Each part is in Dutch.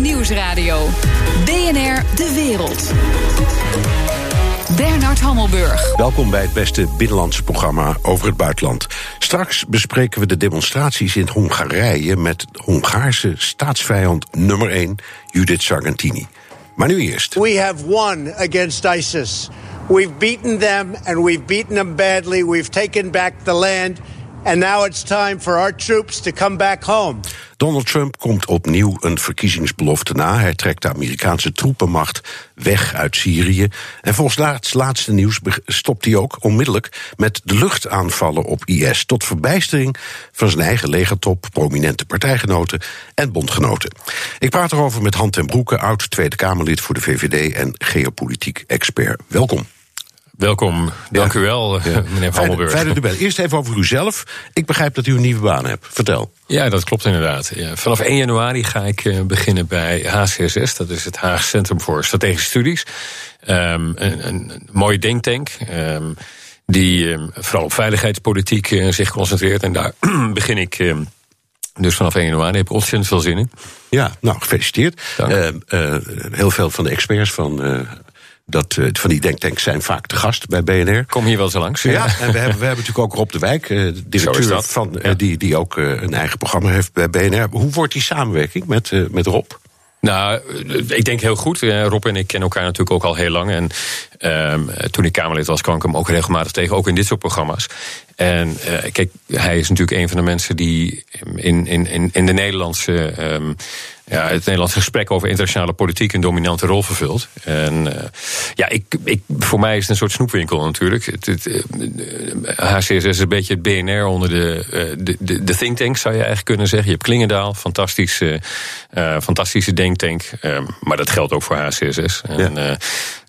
Nieuwsradio. BNR De Wereld. Bernard Hammelburg. Welkom bij het beste binnenlandse programma over het buitenland. Straks bespreken we de demonstraties in Hongarije met Hongaarse staatsvijand nummer 1, Judith Sargentini. Maar nu eerst. We have won against ISIS. We've beaten them and we've beaten them badly. We've taken back the land. And now it's time for our troops to come back home. Donald Trump komt opnieuw een verkiezingsbelofte na. Hij trekt de Amerikaanse troepenmacht weg uit Syrië. En volgens laatst, laatste nieuws stopt hij ook onmiddellijk met de luchtaanvallen op IS. Tot verbijstering van zijn eigen legertop, prominente partijgenoten en bondgenoten. Ik praat erover met Han ten Broeke, oud Tweede Kamerlid voor de VVD en geopolitiek expert. Welkom. Welkom, dank u wel, ja. meneer Van Fijn, fijn dat u bent. Eerst even over uzelf. Ik begrijp dat u een nieuwe baan hebt. Vertel. Ja, dat klopt inderdaad. Vanaf 1 januari ga ik uh, beginnen bij HCSS. Dat is het Haag Centrum voor Strategische Studies. Um, een, een, mooie denktank. Um, die um, vooral op veiligheidspolitiek uh, zich concentreert. En daar begin ik. Dus vanaf 1 januari heb ik ontzettend veel zin in. Ja, nou, gefeliciteerd. Uh, heel veel van de experts van dat, uh, van die denktanks zijn vaak te gast bij BNR. Kom hier wel zo langs. Ja, en we hebben, we hebben natuurlijk ook Rob de Wijk, uh, directeur van, uh, die, die ook een eigen programma heeft bij BNR. Hoe wordt die samenwerking met, met Rob? Nou, ik denk heel goed. Rob en ik kennen elkaar natuurlijk ook al heel lang. En um, toen ik Kamerlid was, kwam ik hem ook regelmatig tegen, ook in dit soort programma's. En uh, kijk, hij is natuurlijk een van de mensen die in, in, in de Nederlandse. Um, ja, het Nederlands gesprek over internationale politiek een dominante rol vervult. En uh, ja, ik, ik, voor mij is het een soort snoepwinkel natuurlijk. Het, het, HCSS eh, is een beetje het BNR onder de, de, de, de think tank, zou je eigenlijk kunnen zeggen. Je hebt Klingendaal, fantastische, uh, fantastische denktank. Um, maar dat geldt ook voor HCSS. En, ja.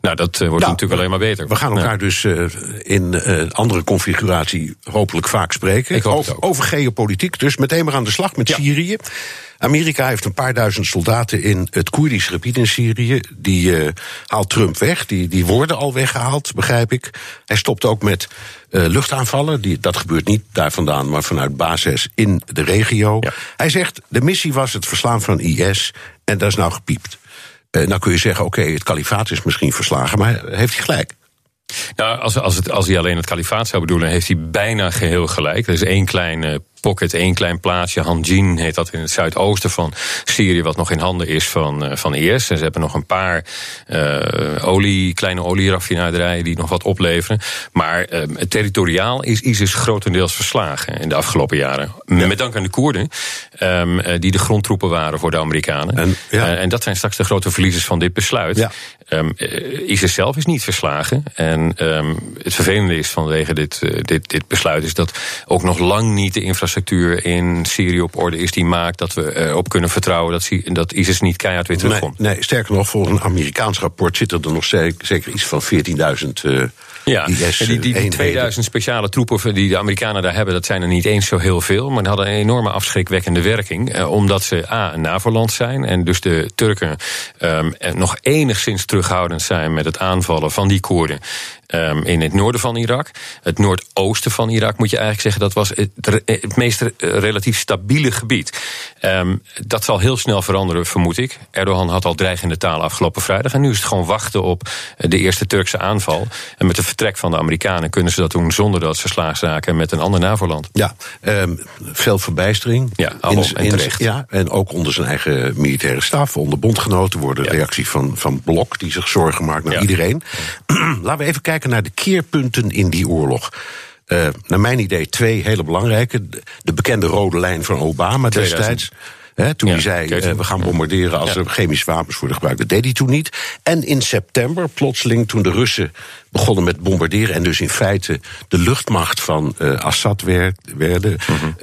Nou, dat wordt nou, natuurlijk alleen maar beter. We gaan elkaar dus uh, in uh, andere configuratie hopelijk vaak spreken. Ik over, over, geopolitiek. Dus meteen maar aan de slag met ja. Syrië. Amerika heeft een paar duizend soldaten in het Koerdische gebied in Syrië. Die uh, haalt Trump weg. Die, die worden al weggehaald, begrijp ik. Hij stopt ook met uh, luchtaanvallen. Die, dat gebeurt niet daar vandaan, maar vanuit basis in de regio. Ja. Hij zegt: de missie was het verslaan van IS. En dat is nou gepiept. Uh, nou kun je zeggen: oké, okay, het kalifaat is misschien verslagen, maar heeft hij gelijk? Nou, als, als, het, als hij alleen het kalifaat zou bedoelen, heeft hij bijna geheel gelijk. Er is één klein pocket, één klein plaatsje. Hanjin heet dat in het zuidoosten van Syrië, wat nog in handen is van, uh, van IS. En ze hebben nog een paar uh, olie, kleine olieraffinaderijen die nog wat opleveren. Maar uh, territoriaal is ISIS grotendeels verslagen in de afgelopen jaren. Ja. Met dank aan de Koerden, um, die de grondtroepen waren voor de Amerikanen. En, ja. en, dat zijn straks de grote verliezers van dit besluit. Ja. Um, ISIS zelf is niet verslagen. En um, het vervelende is vanwege dit, dit, dit besluit is dat ook nog lang niet de infrastructuur infrastructuur in Syrië op orde is die maakt dat we erop kunnen vertrouwen dat, dat ISIS niet keihard weer terugkomt. Nee, nee, sterker nog, voor een Amerikaans rapport zit er nog zeker iets van 14.000 uh, ja, IS, die, die, die 2000 speciale troepen die de Amerikanen daar hebben, dat zijn er niet eens zo heel veel. Maar die hadden een enorme afschrikwekkende werking. Eh, omdat ze A, een NAVO-land zijn. En dus de Turken um, nog enigszins terughoudend zijn met het aanvallen van die Koerden. Um, in het noorden van Irak. Het noordoosten van Irak moet je eigenlijk zeggen, dat was het, het meest relatief stabiele gebied. Um, dat zal heel snel veranderen, vermoed ik. Erdogan had al dreigende talen afgelopen vrijdag. En nu is het gewoon wachten op de eerste Turkse aanval. En met de vertrek van de Amerikanen kunnen ze dat doen zonder dat ze slaag raken met een ander NAVO-land. Ja, um, veel verbijstering. Ja, in, in, en Ja, en ook onder zijn eigen militaire staf, onder bondgenoten worden ja. reactie van, van Blok, die zich zorgen maakt naar ja. iedereen. Laten we even kijken naar de keerpunten in die oorlog. Uh, naar mijn idee twee hele belangrijke. De bekende rode lijn van Obama 2000. destijds. He, toen ja, hij zei, uh, we gaan bombarderen als ja. er chemische wapens worden gebruikt. Dat deed hij toen niet. En in september, plotseling, toen de Russen begonnen met bombarderen... en dus in feite de luchtmacht van uh, Assad werd, werden... Mm -hmm.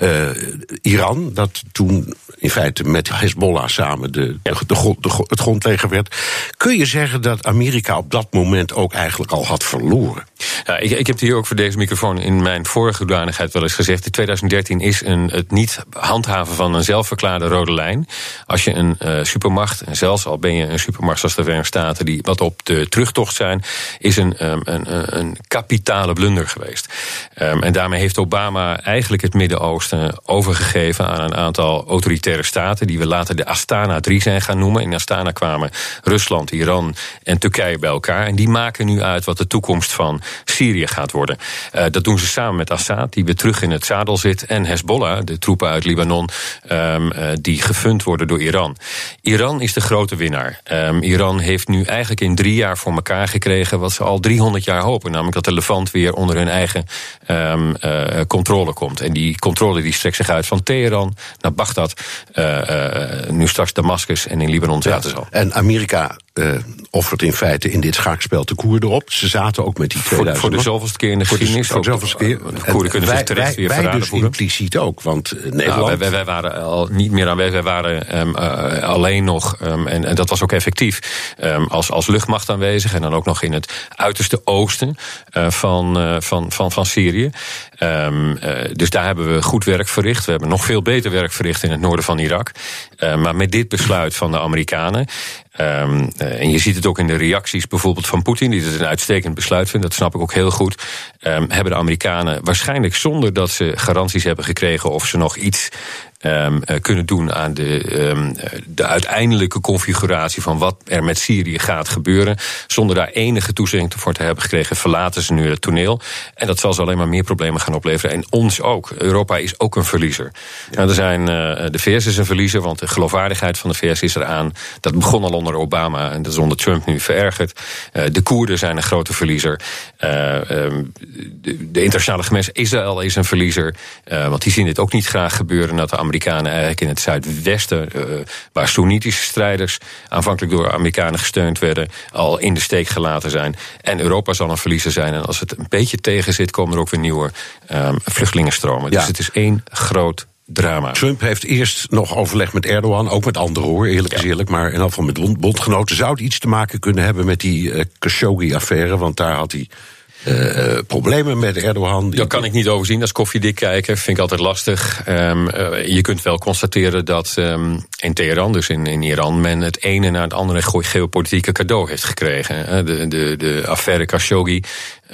Iran, dat toen in feite met Hezbollah samen de, de, de, de, het grondleger werd. Kun je zeggen dat Amerika op dat moment ook eigenlijk al had verloren? Ja, ik, ik heb hier ook voor deze microfoon in mijn vorige hoedanigheid wel eens gezegd. In 2013 is een, het niet handhaven van een zelfverklaarde rode lijn. Als je een uh, supermacht, en zelfs al ben je een supermacht zoals de Verenigde Staten, die wat op de terugtocht zijn, is een um, een, een, kapitale blunder geweest. Um, en daarmee heeft Obama eigenlijk het Midden-Oosten overgegeven aan een aantal autoritaire staten, die we later de Astana 3 zijn gaan noemen. In Astana kwamen Rusland, Iran en Turkije bij elkaar. En die maken nu uit wat de toekomst van Syrië gaat worden. Uh, dat doen ze samen met Assad, die weer terug in het zadel zit, en Hezbollah, de troepen uit Libanon, um, uh, die gefund worden door Iran. Iran is de grote winnaar. Iran heeft nu eigenlijk in drie jaar voor elkaar gekregen wat ze al 300 jaar hopen. Namelijk dat de levant weer onder hun eigen um, uh, controle komt. En die controle die strekt zich uit van Teheran naar Bagdad, uh, uh, nu straks Damascus en in Libanon zaten ze al. En Amerika uh, offert in feite in dit schaakspel de Koerden op. Ze zaten ook met die 2000. Voor, voor de zoveelste keer in de geschiedenis. Voor de zoveelste keer. De Koerden kunnen wij, zich terecht wij, weer wij dus voelen. impliciet ook, want Nederland... Nou, wij, wij, wij, waren al niet meer aanwezig, wij waren um, uh, alleen nog, um, en, en, dat was ook effectief, um, als, als luchtmacht aanwezig. En dan ook nog in het uiterste oosten uh, van, van, van, van Syrië. dus daar hebben we goed werk verricht. We hebben nog veel beter werk verricht in het noorden van Irak. maar met dit besluit van de Amerikanen Um, uh, en je ziet het ook in de reacties bijvoorbeeld van Poetin, die het een uitstekend besluit vindt, dat snap ik ook heel goed. Um, hebben de Amerikanen waarschijnlijk zonder dat ze garanties hebben gekregen of ze nog iets um, uh, kunnen doen aan de, um, de uiteindelijke configuratie van wat er met Syrië gaat gebeuren. Zonder daar enige toezegging voor te hebben gekregen, verlaten ze nu het toneel. En dat zal ze alleen maar meer problemen gaan opleveren. En ons ook. Europa is ook een verliezer. Ja. Nou, er zijn, uh, de VS is een verliezer, want de geloofwaardigheid van de VS is eraan. Dat begon al onder Obama en dat is onder Trump nu verergerd. Uh, de Koerden zijn een grote verliezer. Uh, um, de, de, internationale gemeenschap Israël is een verliezer. want die zien dit ook niet graag gebeuren dat de Amerikanen eigenlijk in het zuidwesten, uh, waar Soenitische strijders aanvankelijk door Amerikanen gesteund werden, al in de steek gelaten zijn. En Europa zal een verliezer zijn. En als het een beetje tegen zit, komen er ook weer nieuwe um, vluchtelingenstromen. Ja. Dus het is één groot drama. Trump heeft eerst nog overleg met Erdogan, ook met anderen hoor, eerlijk ja. is eerlijk, maar in ieder geval met bondgenoten. Zou het iets te maken kunnen hebben met die uh, Khashoggi-affaire? Want daar had hij uh, problemen met Erdogan. Daar kan ik niet overzien als koffiedik kijken. Vind ik altijd lastig. Um, uh, je kunt wel constateren dat um, in Teheran, dus in, in Iran, men het ene na het andere geopolitieke cadeau heeft gekregen. De, de, de affaire Khashoggi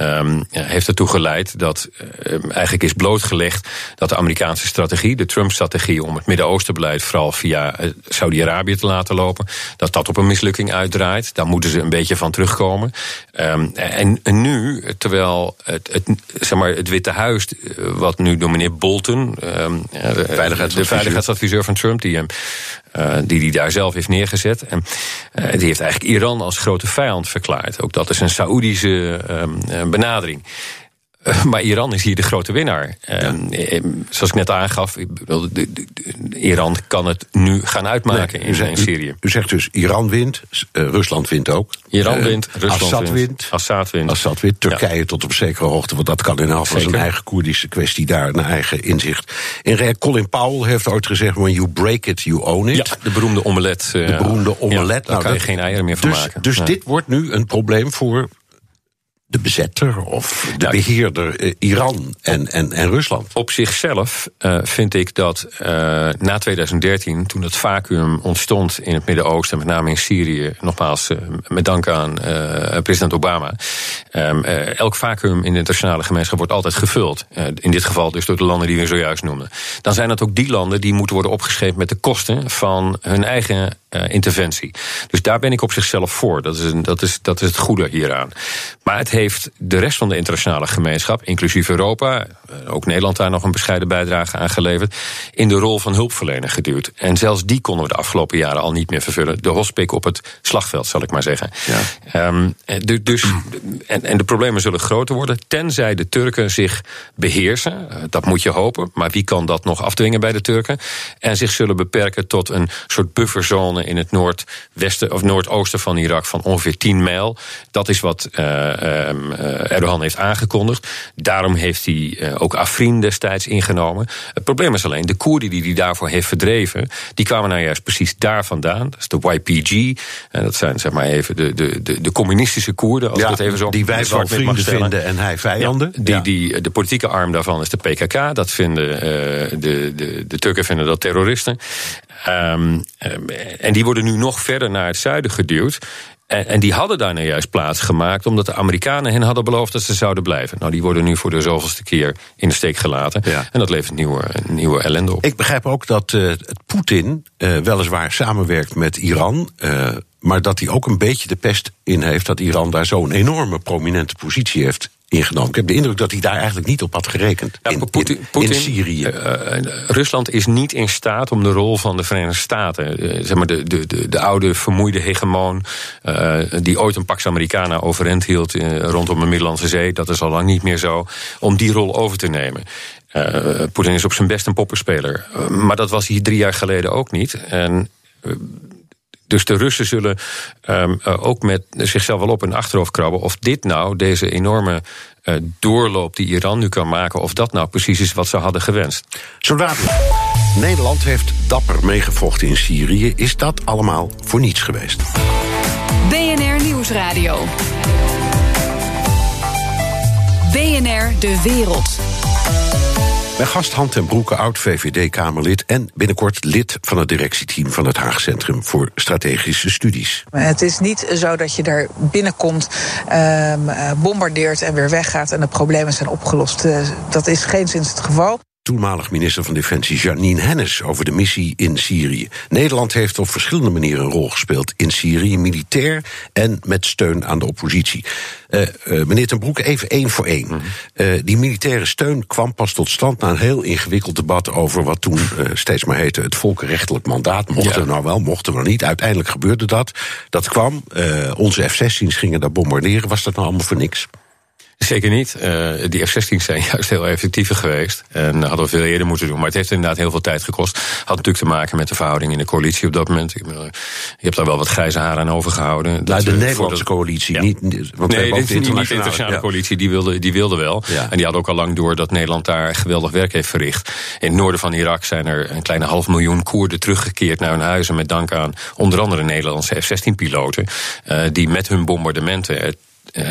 um, heeft ertoe geleid dat um, eigenlijk is blootgelegd dat de Amerikaanse strategie, de Trump-strategie om het Midden-Oostenbeleid vooral via Saudi-Arabië te laten lopen, dat dat op een mislukking uitdraait. Daar moeten ze een beetje van terugkomen. Um, en, en nu, terwijl het, het, zeg maar, het Witte Huis, wat nu door meneer Bolton, de, veiligheidsadviseur. de veiligheidsadviseur van Trump, die hem uh, die hij daar zelf heeft neergezet. En uh, die heeft eigenlijk Iran als grote vijand verklaard. Ook dat is een Saoedische um, benadering. Maar Iran is hier de grote winnaar. Ja. Uh, zoals ik net aangaf, Iran kan het nu gaan uitmaken nee, in, in Syrië. U, zegt dus Iran wint, uh, Rusland wint ook. Iran wint, Rusland Assad wint, wint. Assad wint. Assad wint. Turkije ja. tot op zekere hoogte, want dat kan in van zijn eigen Koerdische kwestie daar, een eigen inzicht. In Colin Powell heeft ooit gezegd: when you break it, you own it. Ja, de beroemde omelet. de beroemde omelet. Ja, daar nou, kan je geen eieren meer van dus, maken. Dus dit wordt nu een probleem voor de bezetter of de ja. beheerder uh, Iran en, en, en Rusland? Op zichzelf uh, vind ik dat uh, na 2013, toen het vacuüm ontstond in het Midden-Oosten, met name in Syrië, nogmaals met dank aan president Obama, um, elk vacuüm in de internationale gemeenschap wordt altijd gevuld. in dit geval dus door de landen die we zojuist noemden. Dan zijn het ook die landen die moeten worden opgeschreven met de kosten van hun eigen interventie. Dus daar ben ik op zichzelf voor. Dat is, een, dat is, dat is het goede hieraan. Maar het heeft de rest van de internationale gemeenschap, inclusief Europa, ook Nederland daar nog een bescheiden bijdrage aan geleverd, in de rol van hulpverlener geduwd. En zelfs die konden we de afgelopen jaren al niet meer vervullen. De hospik op het slagveld, zal ik maar zeggen. Ja. Um, dus, en, en de problemen zullen groter worden, tenzij de Turken zich beheersen. Dat moet je hopen, maar wie kan dat nog afdwingen bij de Turken? En zich zullen beperken tot een soort bufferzone in het noordwesten of noordoosten van Irak van ongeveer 10 mijl. Dat is wat uh, Erdogan heeft aangekondigd. Daarom heeft hij uh, ook Afrin destijds ingenomen. Het probleem is alleen, de Koerden die hij daarvoor heeft verdreven, die kwamen nou juist precies daar vandaan. Dat is de YPG. En dat zijn zeg maar even de, de, de, de communistische Koerden, als ja, ik het even zo Die wij wel vrienden vinden en hij vijanden. Ja, die, die, de politieke arm daarvan is de PKK. Dat vinden uh, de, de, de Turken vinden dat terroristen. Ehm, en die worden nu nog verder naar het zuiden geduwd. En, en, die hadden daar nou juist plaats gemaakt, omdat de Amerikanen hen hadden beloofd dat ze zouden blijven. Nou, die worden nu voor de zoveelste keer in de steek gelaten. En dat levert nieuwe, nieuwe ellende op. Ik begrijp ook dat uh, Poetin uh, weliswaar samenwerkt met Iran. Uh, maar dat hij ook een beetje de pest in heeft dat Iran daar zo'n enorme prominente positie heeft ingenomen. Ik heb de indruk dat hij daar eigenlijk niet op had gerekend. Ja, in, in, in, Syrië. Uh, Rusland is niet in staat om de rol van de Verenigde Staten, uh, zeg maar de, de, de, de, oude vermoeide hegemoon, uh, die ooit een Pax Americana overeind hield rondom de Middellandse Zee, dat is al lang niet meer zo, om die rol over te nemen. Poetin is op zijn best een poppenspeler. maar dat was hij drie jaar geleden ook niet. En dus de Russen zullen um, ook met zichzelf wel op hun achterhoofd krabben of dit nou, deze enorme uh, doorloop die Iran nu kan maken, of dat nou precies is wat ze hadden gewenst. Zo dadelijk. Nederland heeft dapper meegevochten in Syrië. Is dat allemaal voor niets geweest? BNR Nieuwsradio. BNR De Wereld. Mijn gast Hand ten Broeke, oud-VVD-Kamerlid... en binnenkort lid van het directieteam van het Haag Centrum voor Strategische Studies. Het is niet zo dat je daar binnenkomt, um, bombardeert en weer weggaat... en de problemen zijn opgelost. Uh, dat is geen sinds het geval toenmalig minister van Defensie Janine Hennis over de missie in Syrië. Nederland heeft op verschillende manieren een rol gespeeld in Syrië, militair en met steun aan de oppositie. Uh, uh, meneer Ten Broek, even één voor één. Mm uh, die militaire steun kwam pas tot stand na een heel ingewikkeld debat over wat toen steeds maar heette het volkenrechtelijk mandaat. Mochten ja. we nou wel, mochten we nou niet. Uiteindelijk gebeurde dat. Dat kwam. onze F-16's gingen daar bombarderen. Was dat nou allemaal voor niks? Zeker niet. Uh, die F-16's zijn juist heel effectiever geweest. En hadden we veel eerder moeten doen. Maar het heeft inderdaad heel veel tijd gekost. Had natuurlijk te maken met de verhouding in de coalitie op dat moment. Ik, je hebt daar wel wat grijze haren aan overgehouden. Nou, de Nederlandse coalitie, ja. niet. Want nee, dit is niet de internationale ja. coalitie, die wilde, die wilde wel. Ja. En die had ook al lang door dat Nederland daar geweldig werk heeft verricht. In het noorden van Irak zijn er een kleine half miljoen Koerden teruggekeerd naar hun huizen. Met dank aan onder andere Nederlandse F-16-piloten. Uh, die met hun bombardementen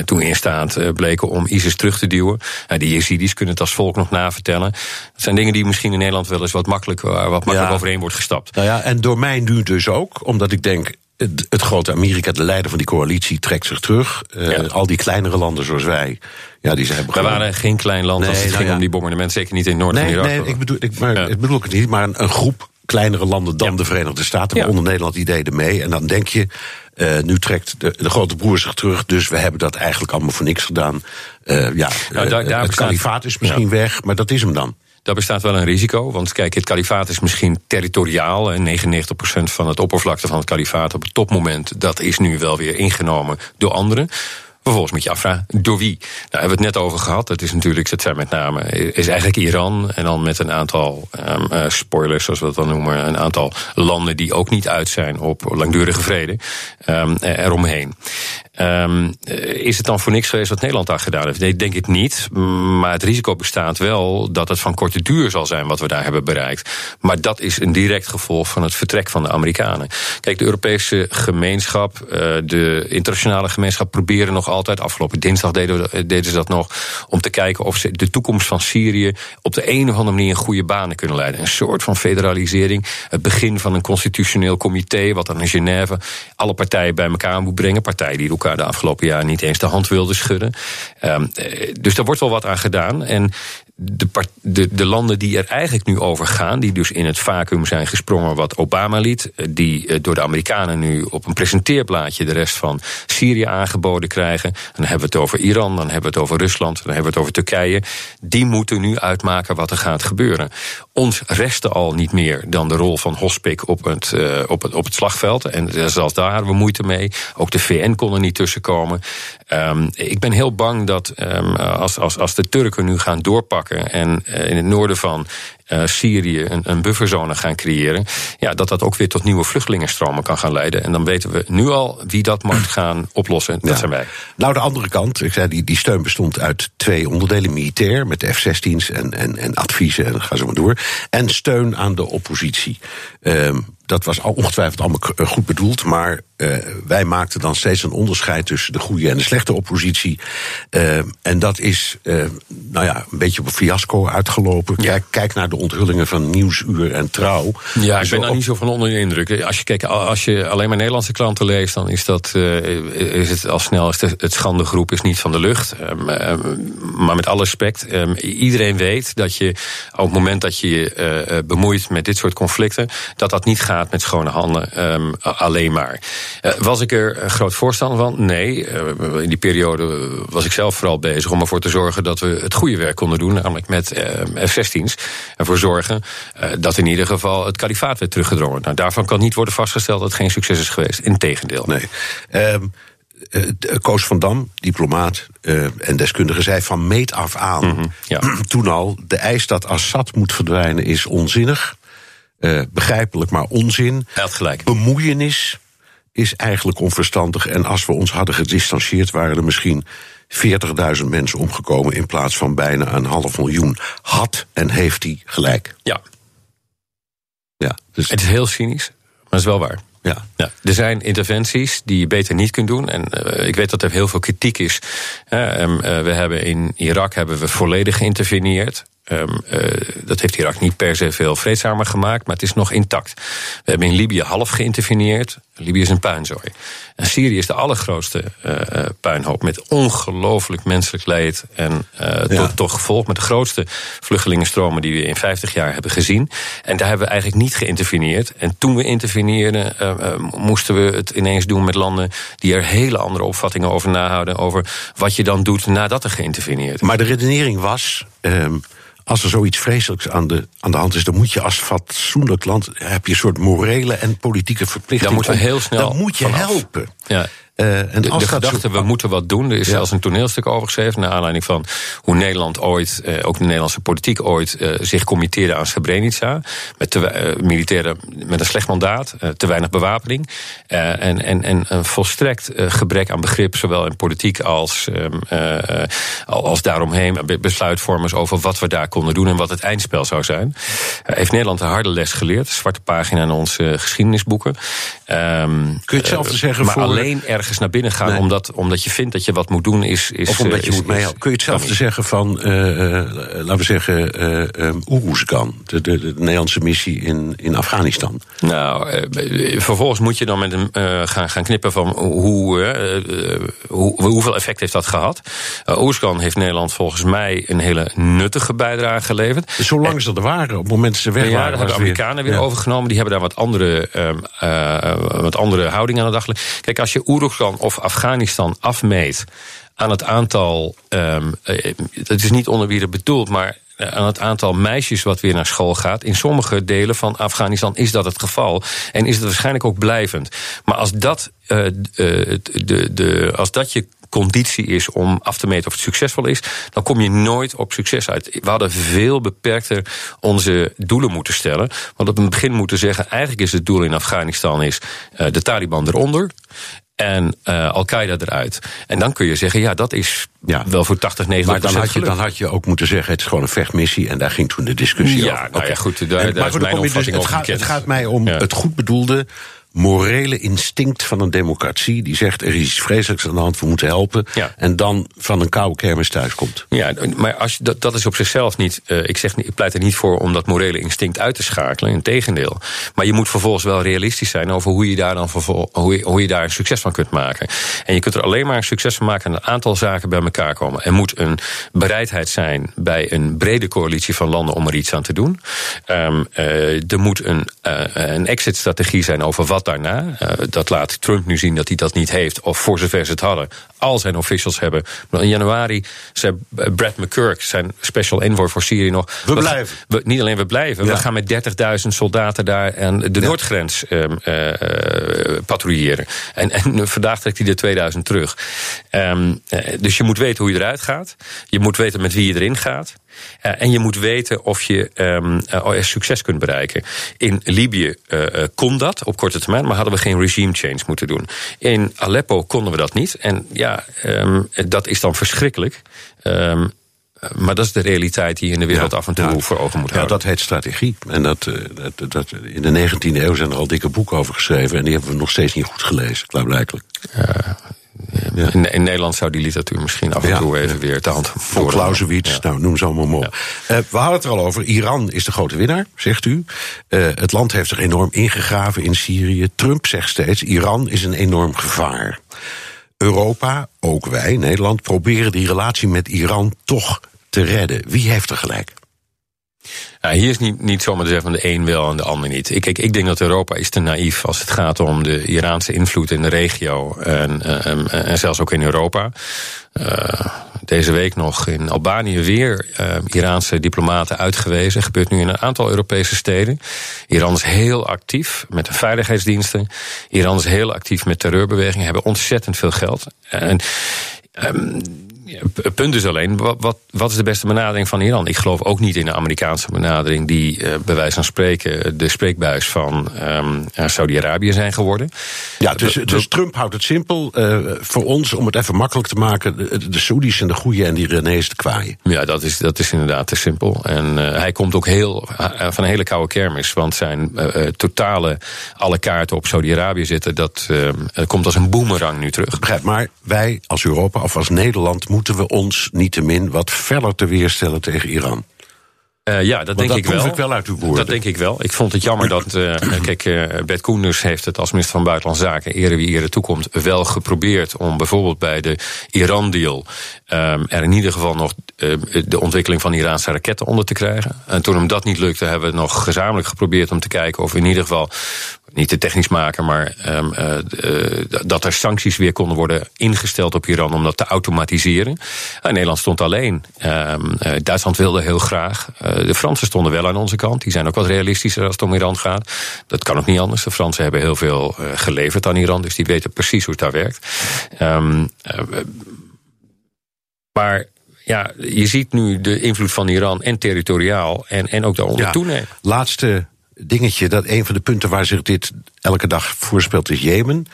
toen in staat uh, bleken om ISIS terug te duwen. Uh, die Yazidis kunnen het als volk nog navertellen. Dat zijn dingen die misschien in Nederland wel eens wat makkelijk, wat makkelijk ja. overheen wordt gestapt. Nou ja, en door mij nu dus ook, omdat ik denk. Het, het grote Amerika, de leider van die coalitie, trekt zich terug. Ja. Al die kleinere landen zoals wij, ja, die zijn. We waren geen klein land nee, als het nou ging ja. om die bombardementen, zeker niet in het noorden nee, Irak. Nee, ik bedoel, ik, maar, ik bedoel het niet, maar een, een groep kleinere landen dan ja. de Verenigde Staten, waaronder Nederland, die deden mee. En dan denk je, uh, nu trekt de, de, grote broer zich terug, dus we hebben dat eigenlijk allemaal voor niks gedaan. Uh, ja, nou, daar, daar het bestaat... kalifaat is misschien ja. weg, maar dat is hem dan. Daar bestaat wel een risico, want kijk, het kalifaat is misschien territoriaal. En 99% van het oppervlakte van het kalifaat op het topmoment, dat is nu wel weer ingenomen door anderen. Vervolgens moet je afvragen, door wie? Nou, hebben we het net over gehad. Dat is natuurlijk, dat zijn met name, is eigenlijk Iran. En dan met een aantal um, uh, spoilers, zoals we dat dan noemen. Een aantal landen die ook niet uit zijn op langdurige vrede. Um, eromheen. Um, is het dan voor niks geweest wat Nederland daar gedaan heeft? Nee, denk ik niet. Maar het risico bestaat wel dat het van korte duur zal zijn wat we daar hebben bereikt. Maar dat is een direct gevolg van het vertrek van de Amerikanen. Kijk, de Europese gemeenschap, de internationale gemeenschap proberen nog altijd. Afgelopen dinsdag deden, we, deden ze dat nog. Om te kijken of ze de toekomst van Syrië op de een of andere manier in goede banen kunnen leiden. Een soort van federalisering. Het begin van een constitutioneel comité. Wat dan in Genève alle partijen bij elkaar moet brengen. Partijen die elkaar de afgelopen jaar niet eens de hand wilden schudden. Um, dus daar wordt wel wat aan gedaan. En de, de, de, landen die er eigenlijk nu over gaan, die dus in het vacuüm zijn gesprongen wat Obama liet, die door de Amerikanen nu op een presenteerblaadje de rest van Syrië aangeboden krijgen. Dan hebben we het over Iran, dan hebben we het over Rusland, dan hebben we het over Turkije. Die moeten nu uitmaken wat er gaat gebeuren. Ons restte al niet meer dan de rol van hospik op het, uh, op het, op het slagveld. En zelfs daar hebben we moeite mee. Ook de VN kon er niet tussenkomen. Um, ik ben heel bang dat um, als, als, als de Turken nu gaan doorpakken en uh, in het noorden van uh, Syrië een, een, bufferzone gaan creëren, ja, dat dat ook weer tot nieuwe vluchtelingenstromen kan gaan leiden. En dan weten we nu al wie dat moet gaan oplossen. Dat ja. zijn wij. Nou, de andere kant, ik zei, die, die steun bestond uit twee onderdelen: militair met de F-16's en, en, en adviezen en ga zo maar door. En steun aan de oppositie. Um, dat was ongetwijfeld allemaal goed bedoeld, maar uh, wij maakten dan steeds een onderscheid tussen de goede en de slechte oppositie. Uh, en dat is, uh, nou ja, een beetje op een fiasco uitgelopen. Kijk, kijk naar de onthullingen van Nieuwsuur en Trouw. Ja, ik ben daar niet zo van onder de indruk. Als je, kijkt, als je alleen maar Nederlandse klanten leest, dan is, dat, uh, is het al snel het schandegroep is niet van de lucht. Um, um, maar met alle respect, um, iedereen weet dat je op het moment dat je je uh, bemoeit met dit soort conflicten, dat dat niet gaat met schone handen alleen maar. Uh, was ik er groot voorstander van? Nee. in die periode was ik zelf vooral bezig om ervoor te zorgen dat we het goede werk konden doen, namelijk met F-16's. Ervoor zorgen dat in ieder geval het kalifaat werd teruggedrongen. Nou, daarvan kan niet worden vastgesteld dat het geen succes is geweest. Integendeel. Nee. Um, uh, Koos van Dam, diplomaat uh, en deskundige, zei van meet af aan. Mm -hmm, ja. Toen al, de eis dat Assad moet verdwijnen is onzinnig. Uh, begrijpelijk, maar onzin. Hij had gelijk. Bemoeienis is eigenlijk onverstandig. En als we ons hadden gedistanceerd, waren er misschien 40.000 mensen omgekomen in plaats van bijna een half miljoen. Had en heeft hij gelijk. Ja. Ja, dus... Het is heel cynisch, maar het is wel waar. Ja. ja. Er zijn interventies die je beter niet kunt doen. En uh, ik weet dat er heel veel kritiek is. Uh, uh, we hebben in Irak hebben we volledig geïnterveneerd. Um, uh, dat heeft Irak niet per se veel vreedzamer gemaakt, maar het is nog intact. We hebben in Libië half geïnterveneerd. Libië is een puinzooi. En Syrië is de allergrootste uh, puinhoop met ongelooflijk menselijk leed. En uh, ja. tot, tot gevolg met de grootste vluchtelingenstromen die we in 50 jaar hebben gezien. En daar hebben we eigenlijk niet geïnterveneerd. En toen we interveneerden, moesten we het ineens doen met landen die er hele andere opvattingen over nahouden. Over wat je dan doet nadat er geïnterveneerd is. Maar de redenering was. Um als er zoiets vreselijks aan de, aan de hand is, dan moet je als fatsoenlijk land heb je een soort morele en politieke verplichting. Dan moeten we heel snel. Dan moet je vanaf. helpen. Ja. Uh, en de, de gedachte, zo... we moeten wat doen. Er is ja. zelfs een toneelstuk over geschreven. Naar aanleiding van hoe Nederland ooit, uh, ook de Nederlandse politiek ooit, uh, zich committeerde aan Srebrenica. Met te, militairen met een slecht mandaat, te weinig bewapening. en, en, en een volstrekt gebrek aan begrip, zowel in politiek als, als daaromheen. Besluitvormers over wat we daar konden doen en wat het eindspel zou zijn. heeft Nederland een harde les geleerd. Zwarte pagina in onze geschiedenisboeken. Um, Kun je hetzelfde zeggen maar voor. alleen ergens naar binnen gaan nee. omdat, omdat je vindt dat je wat moet doen is. is of omdat je is, moet meehelpen. Kun je hetzelfde zeggen van, uh, uh, laten we zeggen, uh, um, de, de, de, Nederlandse missie in, in Afghanistan? Nou, vervolgens moet je dan met hem gaan, gaan knippen van hoe, hoe, hoeveel effect heeft dat gehad. Oeroesgan heeft Nederland volgens mij een hele nuttige bijdrage geleverd. Zolang ze er waren, op het moment dat ze weg ja, waren. Ja, dat hebben de Amerikanen weer, ja. overgenomen. Die hebben daar wat andere, wat andere houding aan de dag gelegd. Kijk, als je Of Afghanistan afmeet aan het aantal, um, het is niet onderwieren bedoeld, maar aan het aantal meisjes wat weer naar school gaat. In sommige delen van Afghanistan is dat het geval. En is het waarschijnlijk ook blijvend. Maar als dat, uh, de, de, als dat je conditie is om af te meten of het succesvol is, dan kom je nooit op succes uit. We hadden veel beperkter onze doelen moeten stellen. Want op het begin moeten zeggen, eigenlijk is het doel in Afghanistan is de Taliban eronder en uh, Al-Qaeda eruit. En dan kun je zeggen, ja, dat is ja. wel voor 80, 90 Maar dan had, je, dan had je ook moeten zeggen, het is gewoon een vechtmissie. En daar ging toen de discussie ja, over. Nou okay. ja, goed, daar, en, daar is mijn opvatting dus, het, gaat, het gaat mij om ja. het goed bedoelde morele instinct van een democratie. Die zegt er is iets vreselijks aan de hand, we moeten helpen. Ja. En dan van een koude kermis thuiskomt. Ja, maar als dat, dat is op zichzelf niet. Uh, ik, zeg, ik pleit er niet voor om dat morele instinct uit te schakelen. Integendeel. Maar je moet vervolgens wel realistisch zijn over hoe je daar dan hoe je, hoe je daar een succes van kunt maken. En je kunt er alleen maar een succes van maken aan een aantal zaken bij elkaar komen. Er moet een bereidheid zijn bij een brede coalitie van landen om er iets aan te doen. Um, uh, er moet een, uh, een exit-strategie zijn over wat daarna. Uh, dat laat Trump nu zien dat hij dat niet heeft, of voor zover ze het hadden, al zijn officials hebben. In januari zei Brad McCurk, zijn special envoy voor Syrië nog. We, we blijven. We, niet alleen we blijven, ja. we gaan met 30.000 soldaten daar en de ja. noordgrens um, uh, patrouilleren. En, en vandaag trekt hij er 2000 terug. Um, dus je moet weten hoe je eruit gaat. Je moet weten met wie je erin gaat. Uh, en je moet weten of je um, succes kunt bereiken. In Libië uh, kon dat op korte termijn, maar hadden we geen regime change moeten doen. In Aleppo konden we dat niet. En ja, um, dat is dan verschrikkelijk. Um, maar dat is de realiteit die je in de wereld ja, af en toe ja, voor ogen moet ja, houden. dat heet strategie. En dat, dat, dat, in de 19e eeuw zijn er al dikke boeken over geschreven. En die hebben we nog steeds niet goed gelezen, klaarblijkelijk. Ja, In, in, Nederland zou die literatuur misschien af en toe even weer te hand Van Clausewitz, nou noem ze allemaal op. Uh, we hadden het er al over. Iran is de grote winnaar, zegt u. Uh, het land heeft zich enorm ingegraven in Syrië. Trump zegt steeds: Iran is een enorm gevaar. Europa, ook wij, Nederland, proberen die relatie met Iran toch te redden. Wie heeft er gelijk? Ja, hier is niet, niet zomaar te zeggen van de een wel en de ander niet. Ik, ik, ik denk dat Europa is te naïef als het gaat om de Iraanse invloed in de regio en, en, en zelfs ook in Europa. Uh, deze week nog in Albanië weer uh, Iraanse diplomaten uitgewezen. Gebeurt nu in een aantal Europese steden. Iran is heel actief met de veiligheidsdiensten. Iran is heel actief met terreurbewegingen. Hebben ontzettend veel geld. En um, het punt is alleen, wat, wat, wat, is de beste benadering van Iran? Ik geloof ook niet in de Amerikaanse benadering... die uh, bij wijze van spreken de spreekbuis van um, Saudi-Arabië zijn geworden. Ja, dus, dus Trump houdt het simpel. Uh, voor ons, om het even makkelijk te maken... de, de zijn de goede en die René's de kwaaien. Ja, dat is, dat is inderdaad te simpel. En uh, hij komt ook heel, van een hele koude kermis. Want zijn totale alle kaarten op Saudi-Arabië zitten... dat komt als een boemerang nu terug. Begrijp, maar wij als Europa of als Nederland... moeten moeten we ons niettemin wat feller te weerstellen tegen Iran. Uh, ja, dat denk dat ik wel. Ik wel uit uw woorden. Dat denk ik wel. Ik vond het jammer dat. Uh, kijk, uh, Bert Koenders heeft het als minister van Buitenlandse Zaken. eerder wie eerder toekomt. wel geprobeerd om bijvoorbeeld bij de Iran-deal. Um, er in ieder geval nog de ontwikkeling van Iraanse raketten onder te krijgen. En toen hem dat niet lukte, hebben we nog gezamenlijk geprobeerd om te kijken of we in ieder geval niet te technisch maken, maar um, uh, dat er sancties weer konden worden ingesteld op Iran om dat te automatiseren. Uh, Nederland stond alleen. Um, Duitsland wilde heel graag. de Fransen stonden wel aan onze kant. Die zijn ook wat realistischer als het om Iran gaat. Dat kan ook niet anders. De Fransen hebben heel veel geleverd aan Iran, dus die weten precies hoe het daar werkt. Um, maar ja, je ziet nu de invloed van Iran en territoriaal en, en ook daaronder ja, toenemen. Laatste dingetje, dat een van de punten waar zich dit elke dag voorspeelt is Jemen.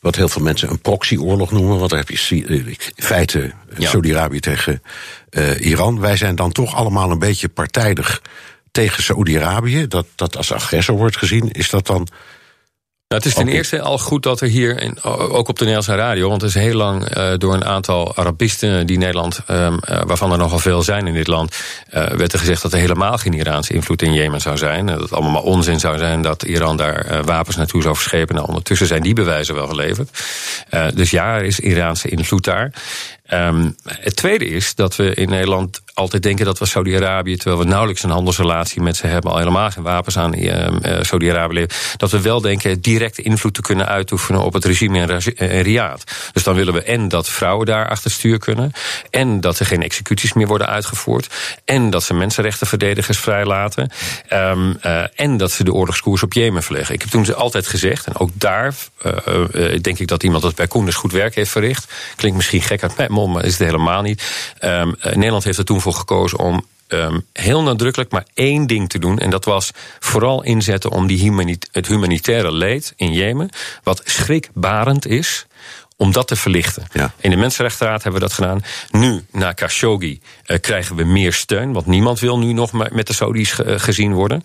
Wat heel veel mensen een proxyoorlog noemen, want daar heb je in feite ja. Saudi-Arabië tegen uh, Iran. Wij zijn dan toch allemaal een beetje partijdig tegen Saudi-Arabië, dat, dat als agressor wordt gezien. Is dat dan nou, het is ten eerste al goed dat er hier, in, ook op de Nederlandse radio... want het is heel lang uh, door een aantal Arabisten die Nederland... Um, uh, waarvan er nogal veel zijn in dit land... Uh, werd er gezegd dat er helemaal geen Iraanse invloed in Jemen zou zijn. Dat het allemaal maar onzin zou zijn dat Iran daar wapens naartoe zou verschepen. Nou, ondertussen zijn die bewijzen wel geleverd. dus ja, er is Iraanse invloed daar. Um, het tweede is dat we in Nederland altijd denken dat we Saudi-Arabië, terwijl we nauwelijks een handelsrelatie met ze hebben, al helemaal geen wapens aan uh, Saudi-Arabië leveren, dat we wel denken directe invloed te kunnen uitoefenen op het regime in Riyadh. Dus dan willen we en dat vrouwen daar achter stuur kunnen, en dat er geen executies meer worden uitgevoerd, en dat ze mensenrechtenverdedigers vrijlaten, um, uh, en dat ze de oorlogskoers op Jemen verleggen. Ik heb toen ze altijd gezegd, en ook daar denk ik dat iemand dat bij Koenders goed werk heeft verricht. Klinkt misschien gek uit mond, maar is het helemaal niet. Um, Nederland heeft er toen voor gekozen om um, heel nadrukkelijk maar één ding te doen. En dat was vooral inzetten om die humanit het humanitaire leed in Jemen, wat schrikbarend is, om dat te verlichten. Ja. In de Mensenrechtenraad hebben we dat gedaan. Nu, na Khashoggi, uh, krijgen we meer steun. Want niemand wil nu nog met de Saudis gezien worden.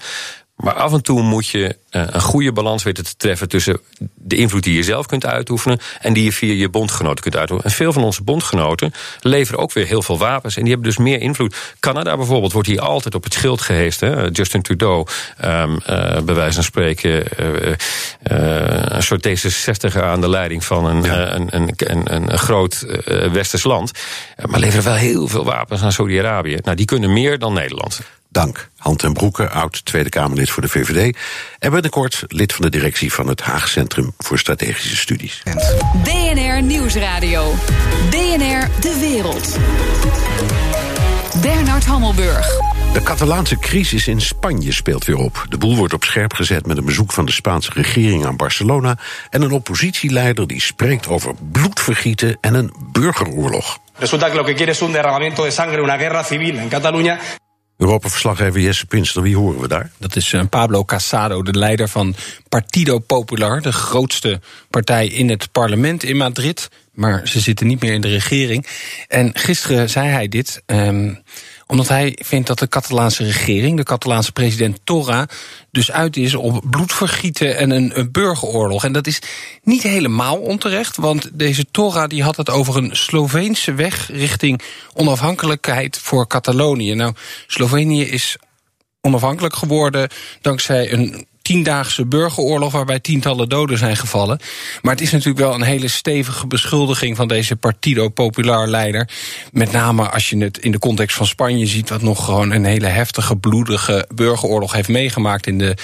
Maar af en toe moet je eh, een goede balans weten te treffen tussen de invloed die je zelf kunt uitoefenen en die je via je bondgenoten kunt uitoefenen. En veel van onze bondgenoten leveren ook weer heel veel wapens en die hebben dus meer invloed. Canada bijvoorbeeld wordt hier altijd op het schild geheest. Hè? Justin Trudeau, um, uh, bij wijze van spreken, uh, uh, een soort D66 aan de leiding van een, ja. een, een, een, een, groot westers land. maar leveren wel heel veel wapens aan Saudi-Arabië. Nou, die kunnen meer dan Nederland. Dank. Hand en Broeke, oud Tweede Kamerlid voor de VVD. En binnenkort lid van de directie van het Haag Centrum voor Strategische Studies. BNR Nieuwsradio. BNR De Wereld. Bernard Hammelburg. De Catalaanse crisis in Spanje speelt weer op. De boel wordt op scherp gezet met een bezoek van de Spaanse regering aan Barcelona en een oppositieleider die spreekt over bloedvergieten en een burgeroorlog. Resulta que lo que quiere es un derramamiento de sangre, una guerra civil en Cataluña. Europa-verslaggever Jesse Pinster, wie horen we daar? Dat is eh, Pablo Casado, de leider van Partido Popular, de grootste partij in het parlement in Madrid. Maar ze zitten niet meer in de regering. En gisteren zei hij dit. Um, Omdat hij vindt dat de Catalaanse regering, de Catalaanse president Torra, dus uit is op bloedvergieten en een, een burgeroorlog. En dat is niet helemaal onterecht, want deze Torra die had het over een Sloveense weg richting onafhankelijkheid voor Catalonië. Nou, Slovenië is onafhankelijk geworden dankzij een tiendaagse burgeroorlog waarbij tientallen doden zijn gevallen. Maar het is natuurlijk wel een hele stevige beschuldiging van deze Partido Popular leider. Met name als je het in de context van Spanje ziet, wat nog gewoon een hele heftige, bloedige burgeroorlog heeft meegemaakt in de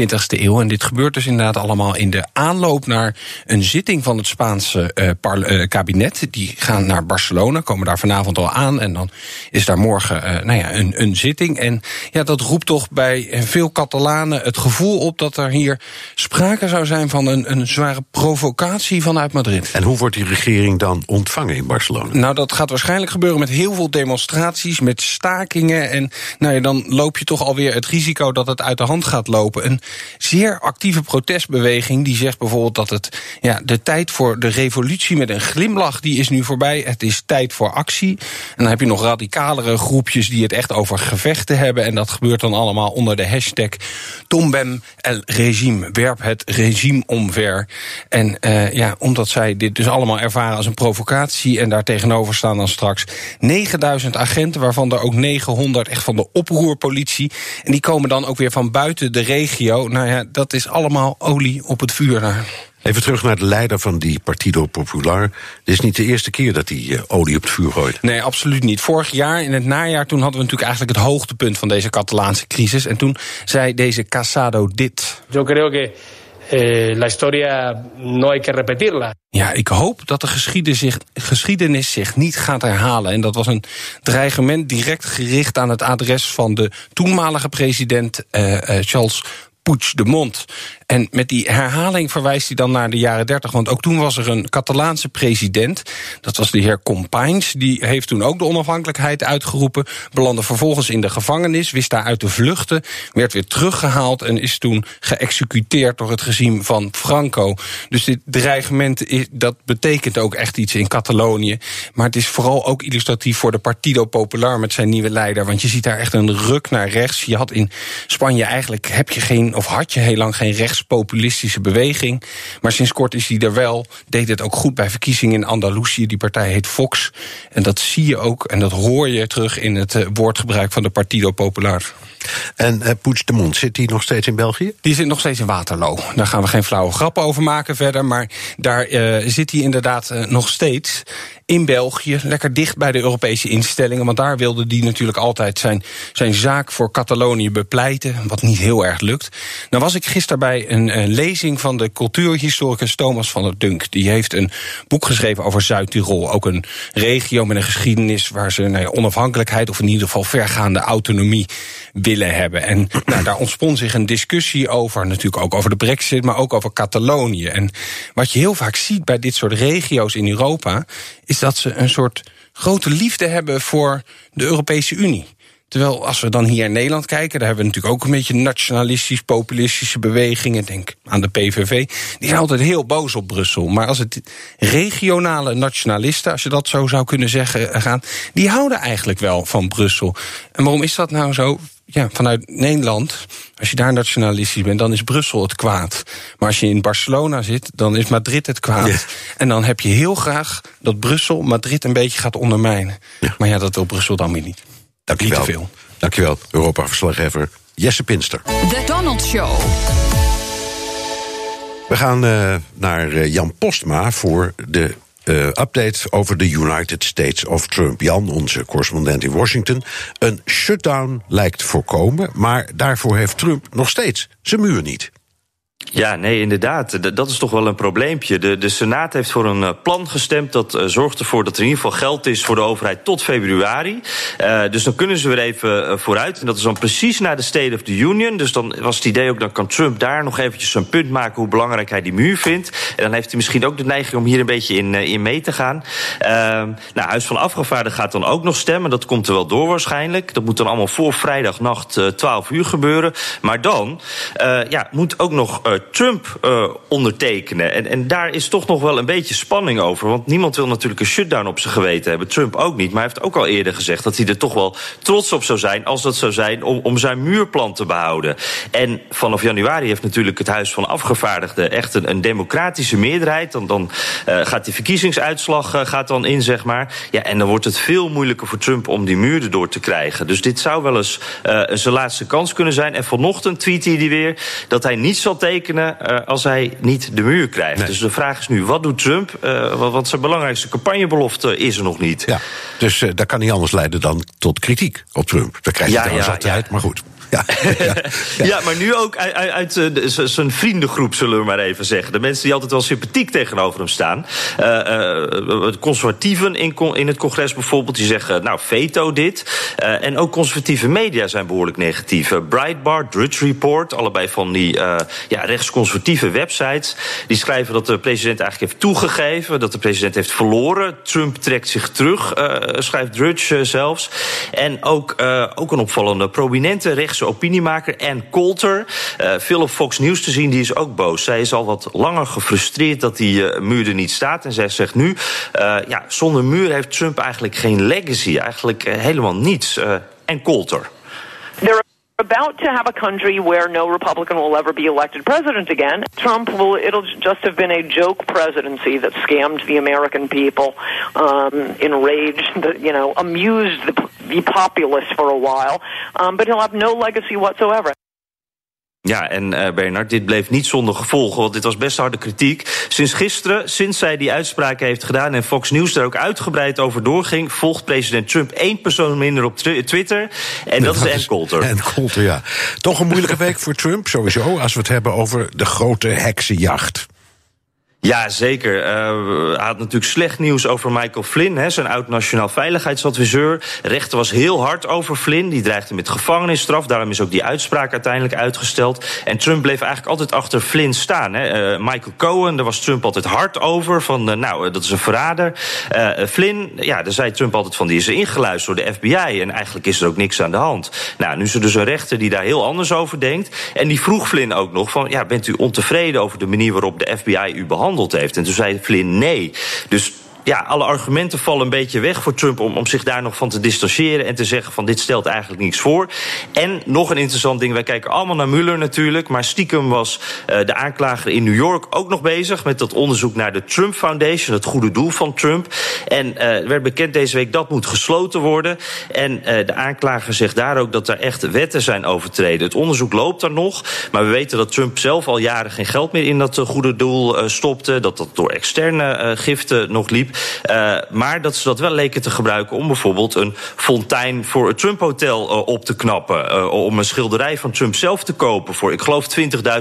20e eeuw. En dit gebeurt dus inderdaad allemaal in de aanloop naar een zitting van het Spaanse uh, kabinet. Die gaan naar Barcelona, komen daar vanavond al aan. En dan is daar morgen uh, nou ja, een, een zitting. En ja, dat roept toch bij veel Catalanen het gevoel op dat er hier sprake zou zijn van een, een zware provocatie vanuit Madrid. En hoe wordt die regering dan ontvangen in Barcelona? Nou, dat gaat waarschijnlijk gebeuren met heel veel demonstraties, met stakingen. En nou ja, dan loop je toch alweer het risico dat het uit de hand gaat lopen. Een zeer actieve protestbeweging die zegt bijvoorbeeld dat het ja, de tijd voor de revolutie met een glimlach, die is nu voorbij. Het is tijd voor actie. En dan heb je nog radicalere groepjes die het echt over gevechten hebben. En dat gebeurt dan allemaal onder de hashtag Tombem el regime, werp het regime omver. En uh, ja, omdat zij dit dus allemaal ervaren als een provocatie... en daar tegenover staan dan straks 9000 agenten... waarvan er ook 900 echt van de oproerpolitie. En die komen dan ook weer van buiten de regio. Nou ja, dat is allemaal olie op het vuur daar. Even terug naar de leider van die Partido Popular. Dit is niet de eerste keer dat hij uh, olie op het vuur gooit. Nee, absoluut niet. Vorig jaar, in het najaar, toen hadden we natuurlijk eigenlijk het hoogtepunt van deze Catalaanse crisis. En toen zei deze Casado dit. Yo creo que eh, la historia no hay que repetirla. Ja, ik hoop dat de geschiedenis zich, geschiedenis zich niet gaat herhalen. En dat was een dreigement direct gericht aan het adres van de toenmalige president uh, uh, Charles Puigdemont. En met die herhaling verwijst hij dan naar de jaren 30. Want ook toen was er een Catalaanse president. Dat was de heer Companys. Die heeft toen ook de onafhankelijkheid uitgeroepen. Belandde vervolgens in de gevangenis. Wist daar uit te vluchten. Werd weer teruggehaald. En is toen geëxecuteerd door het regime van Franco. Dus dit dreigement dat betekent ook echt iets in Catalonië. Maar het is vooral ook illustratief voor de Partido Popular met zijn nieuwe leider. Want je ziet daar echt een ruk naar rechts. Je had in Spanje eigenlijk heb je geen, of had je heel lang geen rechts populistische beweging. Maar sinds kort is hij er wel. Deed het ook goed bij verkiezingen in Andalusië. Die partij heet Vox. En dat zie je ook en dat hoor je terug in het uh, woordgebruik van de Partido Popular. En uh, Puigdemont, zit hij nog steeds in België? Die zit nog steeds in Waterloo. Daar gaan we geen flauwe grappen over maken verder. Maar daar uh, zit hij inderdaad uh, nog steeds in België. Lekker dicht bij de Europese instellingen. Want daar wilde hij natuurlijk altijd zijn, zijn zaak voor Catalonië bepleiten. Wat niet heel erg lukt. Nou was ik gisteren bij een, een lezing van de cultuurhistoricus Thomas van der Dunk. Die heeft een boek geschreven over Zuid-Tirol. Ook een regio met een geschiedenis waar ze nou ja, onafhankelijkheid... of in ieder geval vergaande autonomie willen hebben. En nou, daar ontspon zich een discussie over, natuurlijk ook over de brexit... maar ook over Catalonië. En wat je heel vaak ziet bij dit soort regio's in Europa... is dat ze een soort grote liefde hebben voor de Europese Unie. Terwijl als we dan hier in Nederland kijken, daar hebben we natuurlijk ook een beetje nationalistisch, populistische bewegingen. Denk aan de PVV. Die zijn altijd heel boos op Brussel. Maar als het regionale nationalisten, als je dat zo zou kunnen zeggen, gaan, die houden eigenlijk wel van Brussel. En waarom is dat nou zo? ja, vanuit Nederland, als je daar nationalistisch bent, dan is Brussel het kwaad. Maar als je in Barcelona zit, dan is Madrid het kwaad. Ja. En dan heb je heel graag dat Brussel Madrid een beetje gaat ondermijnen. Ja. Maar ja, dat wil Brussel dan weer niet. Dankjewel. Niet te veel. Dankjewel, Europa-verslaggever Jesse Pinster. The Donald Show. We gaan uh, naar uh, Jan Postma voor de uh, update over de United States of Trump. Jan, onze correspondent in Washington. Een shutdown lijkt voorkomen, maar daarvoor heeft Trump nog steeds zijn muur niet. Ja, nee, inderdaad. Dat is toch wel een probleempje. De, de Senaat heeft voor een plan gestemd dat uh, zorgt ervoor dat er in ieder geval geld is voor de overheid tot februari. Uh, dus dan kunnen ze weer even vooruit. En dat is dan precies na de State of the Union. Dus dan was het idee ook, dan kan Trump daar nog eventjes een punt maken hoe belangrijk hij die muur vindt. En dan heeft hij misschien ook de neiging om hier een beetje in, in mee te gaan. nou, Huis van Afgevaardigden gaat dan ook nog stemmen. Dat komt er wel door waarschijnlijk. Dat moet dan allemaal voor vrijdagnacht 12 uur gebeuren. Maar dan ja, moet ook nog Trump ondertekenen. En, en daar is toch nog wel een beetje spanning over. Want niemand wil natuurlijk een shutdown op zijn geweten hebben. Trump ook niet. Maar hij heeft ook al eerder gezegd dat hij er toch wel trots op zou zijn. als dat zou zijn om, om zijn muurplan te behouden. En vanaf januari heeft natuurlijk het Huis van Afgevaardigden echt een, een democratische meerderheid. Dan, dan gaat die verkiezingsuitslag gaat dan in, zeg maar. Ja, en dan wordt het veel moeilijker voor Trump om die muur erdoor te krijgen. Dus dit zou wel eens zijn laatste kans kunnen zijn. En vanochtend tweet hij weer dat hij niet zal tekenen uh, als hij niet de muur krijgt. Nee. Dus de vraag is nu, wat doet Trump? Uh, want zijn belangrijkste campagnebelofte is er nog niet. Ja, dus uh, dat kan niet anders leiden dan tot kritiek op Trump. Dat krijg je ja, trouwens ja, altijd, ja. maar goed. Ja, ja, maar nu ook uit, uit, uit zijn vriendengroep, zullen we maar even zeggen. De mensen die altijd wel sympathiek tegenover hem staan. Uh, conservatieven in, in het congres bijvoorbeeld, die zeggen, nou, veto dit. En ook conservatieve media zijn behoorlijk negatief. Breitbart, Drudge Report, allebei van die ja, rechtsconservatieve websites... die schrijven dat de president eigenlijk heeft toegegeven... dat de president heeft verloren. Trump trekt zich terug, schrijft Drudge zelfs. En ook, ook een opvallende prominente rechts opiniemaker Ann Coulter. Uh, veel op Fox News te zien, die is ook boos. Zij is al wat langer gefrustreerd dat die uh, muur er niet staat. En zij zegt nu, uh, ja, zonder muur heeft Trump eigenlijk geen legacy. Eigenlijk helemaal niets. en Coulter. About to have a country where no Republican will ever be elected president again. Trump will, it'll just have been a joke presidency that scammed the American people, um, enraged, the, you know, amused the, the populace for a while. Um, but he'll have no legacy whatsoever. Ja, en uh, Bernard, dit bleef niet zonder gevolgen, want dit was best harde kritiek. Sinds gisteren, sinds zij die uitspraak heeft gedaan en Fox News er ook uitgebreid over doorging, volgt president Trump één persoon minder op Twitter. En dat, dat is Ann Coulter. Ann Coulter, ja. Toch een moeilijke week voor Trump, sowieso, als we het hebben over de grote heksenjacht. Ja, zeker. Uh, hij had natuurlijk slecht nieuws over Michael Flynn, hè, zijn oud-nationaal veiligheidsadviseur. Rechter was heel hard over Flynn. Die dreigde met gevangenisstraf. Daarom is ook die uitspraak uiteindelijk uitgesteld. En Trump bleef eigenlijk altijd achter Flynn staan. Hè. Uh, Michael Cohen, daar was Trump altijd hard over. Van, uh, nou, dat is een verrader. Flynn, ja, daar zei Trump altijd van, die is ingeluisterd door de FBI. En eigenlijk is er ook niks aan de hand. Nou, nu is er dus een rechter die daar heel anders over denkt. En die vroeg Flynn ook nog van, ja, bent u ontevreden over de manier waarop de FBI u behandelt? Heeft. En toen zei Flynn nee. Dus ja, alle argumenten vallen een beetje weg voor Trump om, om zich daar nog van te distancieren en te zeggen van dit stelt eigenlijk niets voor. En nog een interessant ding, wij kijken allemaal naar Mueller natuurlijk, maar stiekem was uh, de aanklager in New York ook nog bezig met dat onderzoek naar de Trump Foundation, het goede doel van Trump. En uh, werd bekend deze week dat moet gesloten worden. En uh, de aanklager zegt daar ook dat er echt wetten zijn overtreden. Het onderzoek loopt er nog, maar we weten dat Trump zelf al jaren geen geld meer in dat goede doel stopte, dat dat door externe giften nog liep. Uh, maar dat ze dat wel leken te gebruiken om bijvoorbeeld een fontein voor het Trump Hotel uh, op te knappen. Uh, om een schilderij van Trump zelf te kopen voor, ik geloof,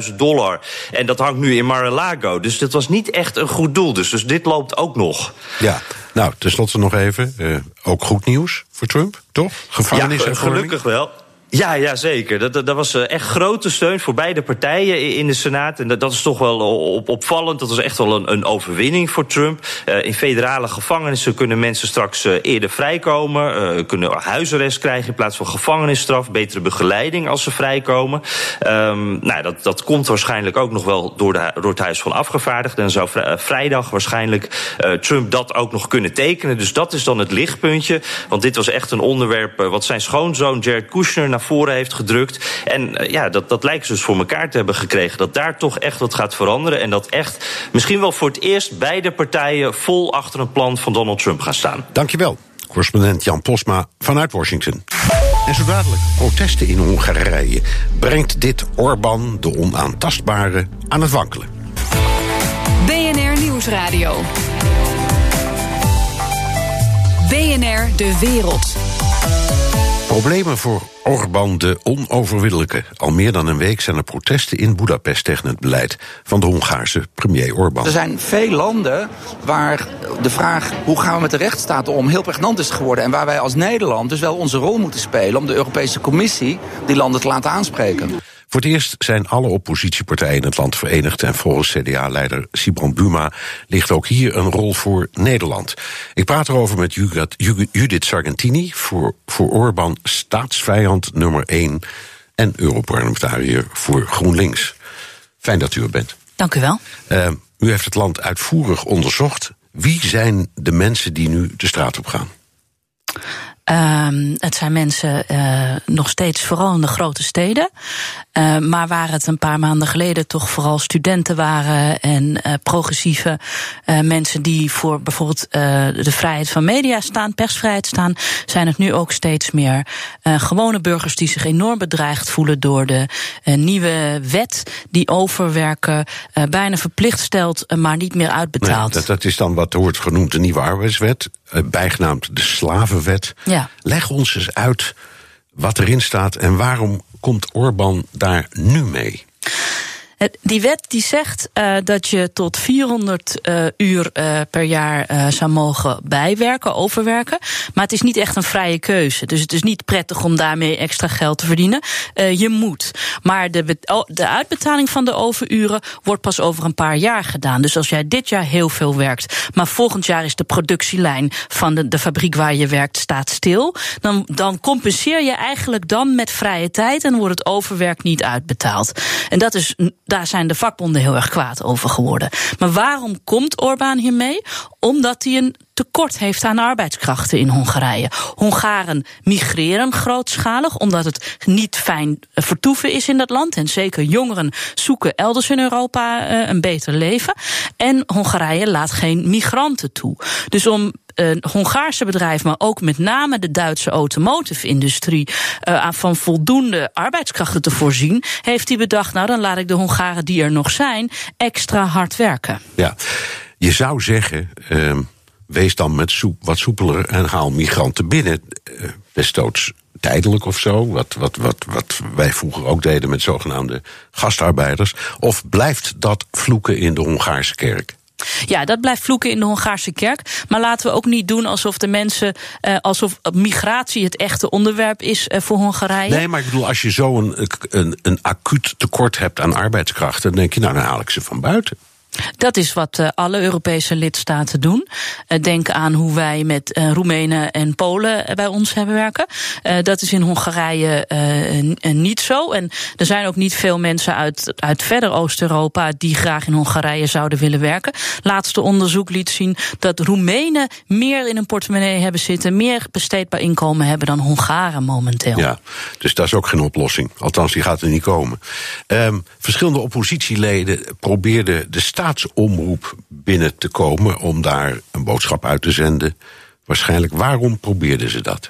20.000 dollar. En dat hangt nu in Mar-a-Lago. Dus dit was niet echt een goed doel. Dus, dus dit loopt ook nog. Ja, nou, tenslotte nog even. ook goed nieuws voor Trump, toch? Gevangenis ja, gelukkig wel. Ja, ja zeker. Dat, dat, was eh, echt grote steun voor beide partijen in de Senaat. En dat, is toch wel op, opvallend. Dat was echt wel een, een overwinning voor Trump. Uh, in federale gevangenissen kunnen mensen straks eerder vrijkomen. Kunnen huisarrest krijgen in plaats van gevangenisstraf. Betere begeleiding als ze vrijkomen. Um, nou, dat, dat komt waarschijnlijk ook nog wel door, de, door het Huis van Afgevaardigden. En zou vrijdag waarschijnlijk Trump dat ook nog kunnen tekenen. Dus dat is dan het lichtpuntje. Want dit was echt een onderwerp wat zijn schoonzoon Jared Kushner naar voren heeft gedrukt. En uh, ja, dat, dat lijkt ze dus voor elkaar te hebben gekregen. Dat daar toch echt wat gaat veranderen. En dat echt misschien wel voor het eerst beide partijen vol achter een plan van Donald Trump gaan staan. Dankjewel. Correspondent Jan Posma vanuit Washington. En zo dadelijk protesten in Hongarije. Brengt dit Orbán, de onaantastbare, aan het wankelen? BNR Nieuwsradio. BNR De Wereld. Problemen voor Orbán de onoverwinnelijke. Al meer dan een week zijn er protesten in Budapest tegen het beleid van de Hongaarse premier Orbán. Er zijn veel landen waar de vraag hoe gaan we met de rechtsstaat om heel pregnant is geworden. En waar wij als Nederland dus wel onze rol moeten spelen om de Europese Commissie die landen te laten aanspreken. Voor het eerst zijn alle oppositiepartijen in het land verenigd en volgens CDA-leider Sibran Buma ligt ook hier een rol voor Nederland. Ik praat erover met Judith Sargentini, voor, voor Orbán staatsvijand nummer 1 en Europarlementariër voor GroenLinks. Fijn dat u er bent. Dank u wel. Uh, u heeft het land uitvoerig onderzocht. Wie zijn de mensen die nu de straat op gaan? Uh, het zijn mensen uh, nog steeds vooral in de grote steden. Uh, maar waar het een paar maanden geleden toch vooral studenten waren en uh, progressieve mensen die voor bijvoorbeeld de vrijheid van media staan, persvrijheid staan, zijn het nu ook steeds meer gewone burgers die zich enorm bedreigd voelen door de nieuwe wet die overwerken bijna verplicht stelt, maar niet meer uitbetaalt. Nee, dat, dat is dan wat wordt genoemd de nieuwe arbeidswet, bijgenaamd de slavenwet. Ja. Leg ons eens uit wat erin staat en waarom komt Orbán daar nu mee? Die wet die zegt uh, dat je tot 400 uh, uur per jaar zou mogen bijwerken, overwerken. Maar het is niet echt een vrije keuze. Dus het is niet prettig om daarmee extra geld te verdienen. je moet. Maar de, de uitbetaling van de overuren wordt pas over een paar jaar gedaan. Dus als jij dit jaar heel veel werkt, maar volgend jaar is de productielijn van de, de fabriek waar je werkt staat stil, dan, dan compenseer je eigenlijk dan met vrije tijd en wordt het overwerk niet uitbetaald. En dat is daar zijn de vakbonden heel erg kwaad over geworden. Maar waarom komt Orbán hiermee? Omdat hij een tekort heeft aan arbeidskrachten in Hongarije. Hongaren migreren grootschalig, omdat het niet fijn vertoeven is in dat land. En zeker jongeren zoeken elders in Europa een beter leven. En Hongarije laat geen migranten toe. Dus om Hongaarse bedrijf, maar ook met name de Duitse automotive-industrie uh, van voldoende arbeidskrachten te voorzien, heeft hij bedacht: nou, dan laat ik de Hongaren die er nog zijn extra hard werken. Ja, je zou zeggen. Uh, wees dan met soep, wat soepeler en haal migranten binnen. Uh, tijdelijk of zo. Wat, wat, wat, wat wij vroeger ook deden met zogenaamde gastarbeiders. Of blijft dat vloeken in de Hongaarse kerk? Ja, dat blijft vloeken in de Hongaarse kerk. Maar laten we ook niet doen alsof de mensen, uh, alsof migratie het echte onderwerp is uh, voor Hongarije. Nee, maar ik bedoel, als je zo een, een, een acuut tekort hebt aan arbeidskrachten, dan denk je, nou, dan haal ik ze van buiten. Dat is wat uh, alle Europese lidstaten doen. Uh, denk aan hoe wij met uh, Roemenen en Polen bij ons hebben werken. dat is in Hongarije niet zo. En er zijn ook niet veel mensen uit, uit verder Oost-Europa die graag in Hongarije zouden willen werken. Laatste onderzoek liet zien dat Roemenen meer in een portemonnee hebben zitten, meer besteedbaar inkomen hebben dan Hongaren momenteel. Ja, dus dat is ook geen oplossing. Althans, die gaat er niet komen. Um, verschillende oppositieleden probeerden de staatsomroep binnen te komen om daar een boodschap uit te zenden. Waarschijnlijk, waarom probeerden ze dat?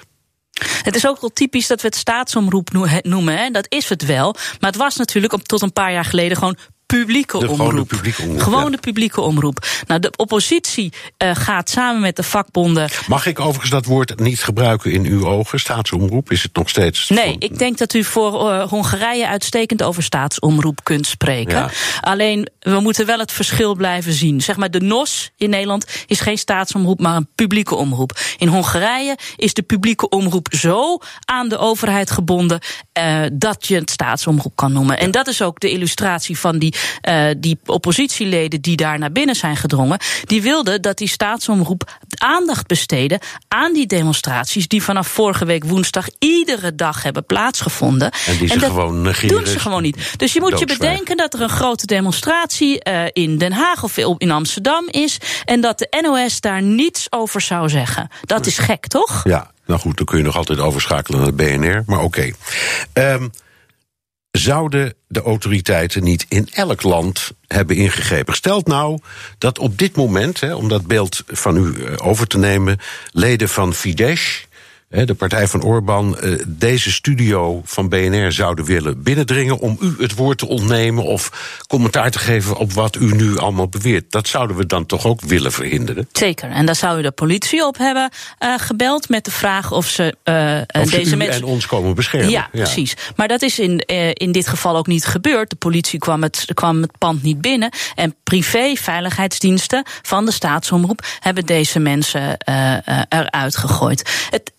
Het is ook wel typisch dat we het staatsomroep noemen. Dat is het wel. Maar het was natuurlijk tot een paar jaar geleden gewoon publieke de omroep. Publieke omroep. Ja. publieke omroep. Nou, de oppositie uh, gaat samen met de vakbonden. Mag ik overigens dat woord niet gebruiken in uw ogen? Staatsomroep? Is het nog steeds. Nee, ik denk dat u voor uh, Hongarije uitstekend over staatsomroep kunt spreken. Ja. Alleen, we moeten wel het verschil blijven zien. Zeg maar, de NOS in Nederland is geen staatsomroep, maar een publieke omroep. In Hongarije is de publieke omroep zo aan de overheid gebonden uh, dat je het staatsomroep kan noemen. En dat is ook de illustratie van die uh, die oppositieleden die daar naar binnen zijn gedrongen, die wilden dat die staatsomroep aandacht besteden aan die demonstraties die vanaf vorige week woensdag iedere dag hebben plaatsgevonden. En die ze en dat gewoon negeren. doen ze gewoon niet. Dus je moet je bedenken dat er een grote demonstratie uh, in Den Haag of in Amsterdam is en dat de NOS daar niets over zou zeggen. Dat is gek, toch? Ja, nou goed, dan kun je nog altijd overschakelen naar de BNR, maar oké. Okay. Um, zouden de autoriteiten niet in elk land hebben ingegrepen. Stelt nou dat op dit moment, hè, om dat beeld van u over te nemen, leden van Fidesz, de partij van Orbán, deze studio van BNR zouden willen binnendringen om u het woord te ontnemen of commentaar te geven op wat u nu allemaal beweert. Dat zouden we dan toch ook willen verhinderen? Zeker. En daar zou u de politie op hebben uh, gebeld met de vraag of ze uh, of deze mensen. en ons komen beschermen. Ja, ja, precies. Maar dat is in, uh, in dit geval ook niet gebeurd. De politie kwam het, kwam het pand niet binnen. En privé veiligheidsdiensten van de staatsomroep hebben deze mensen eruit gegooid. Het,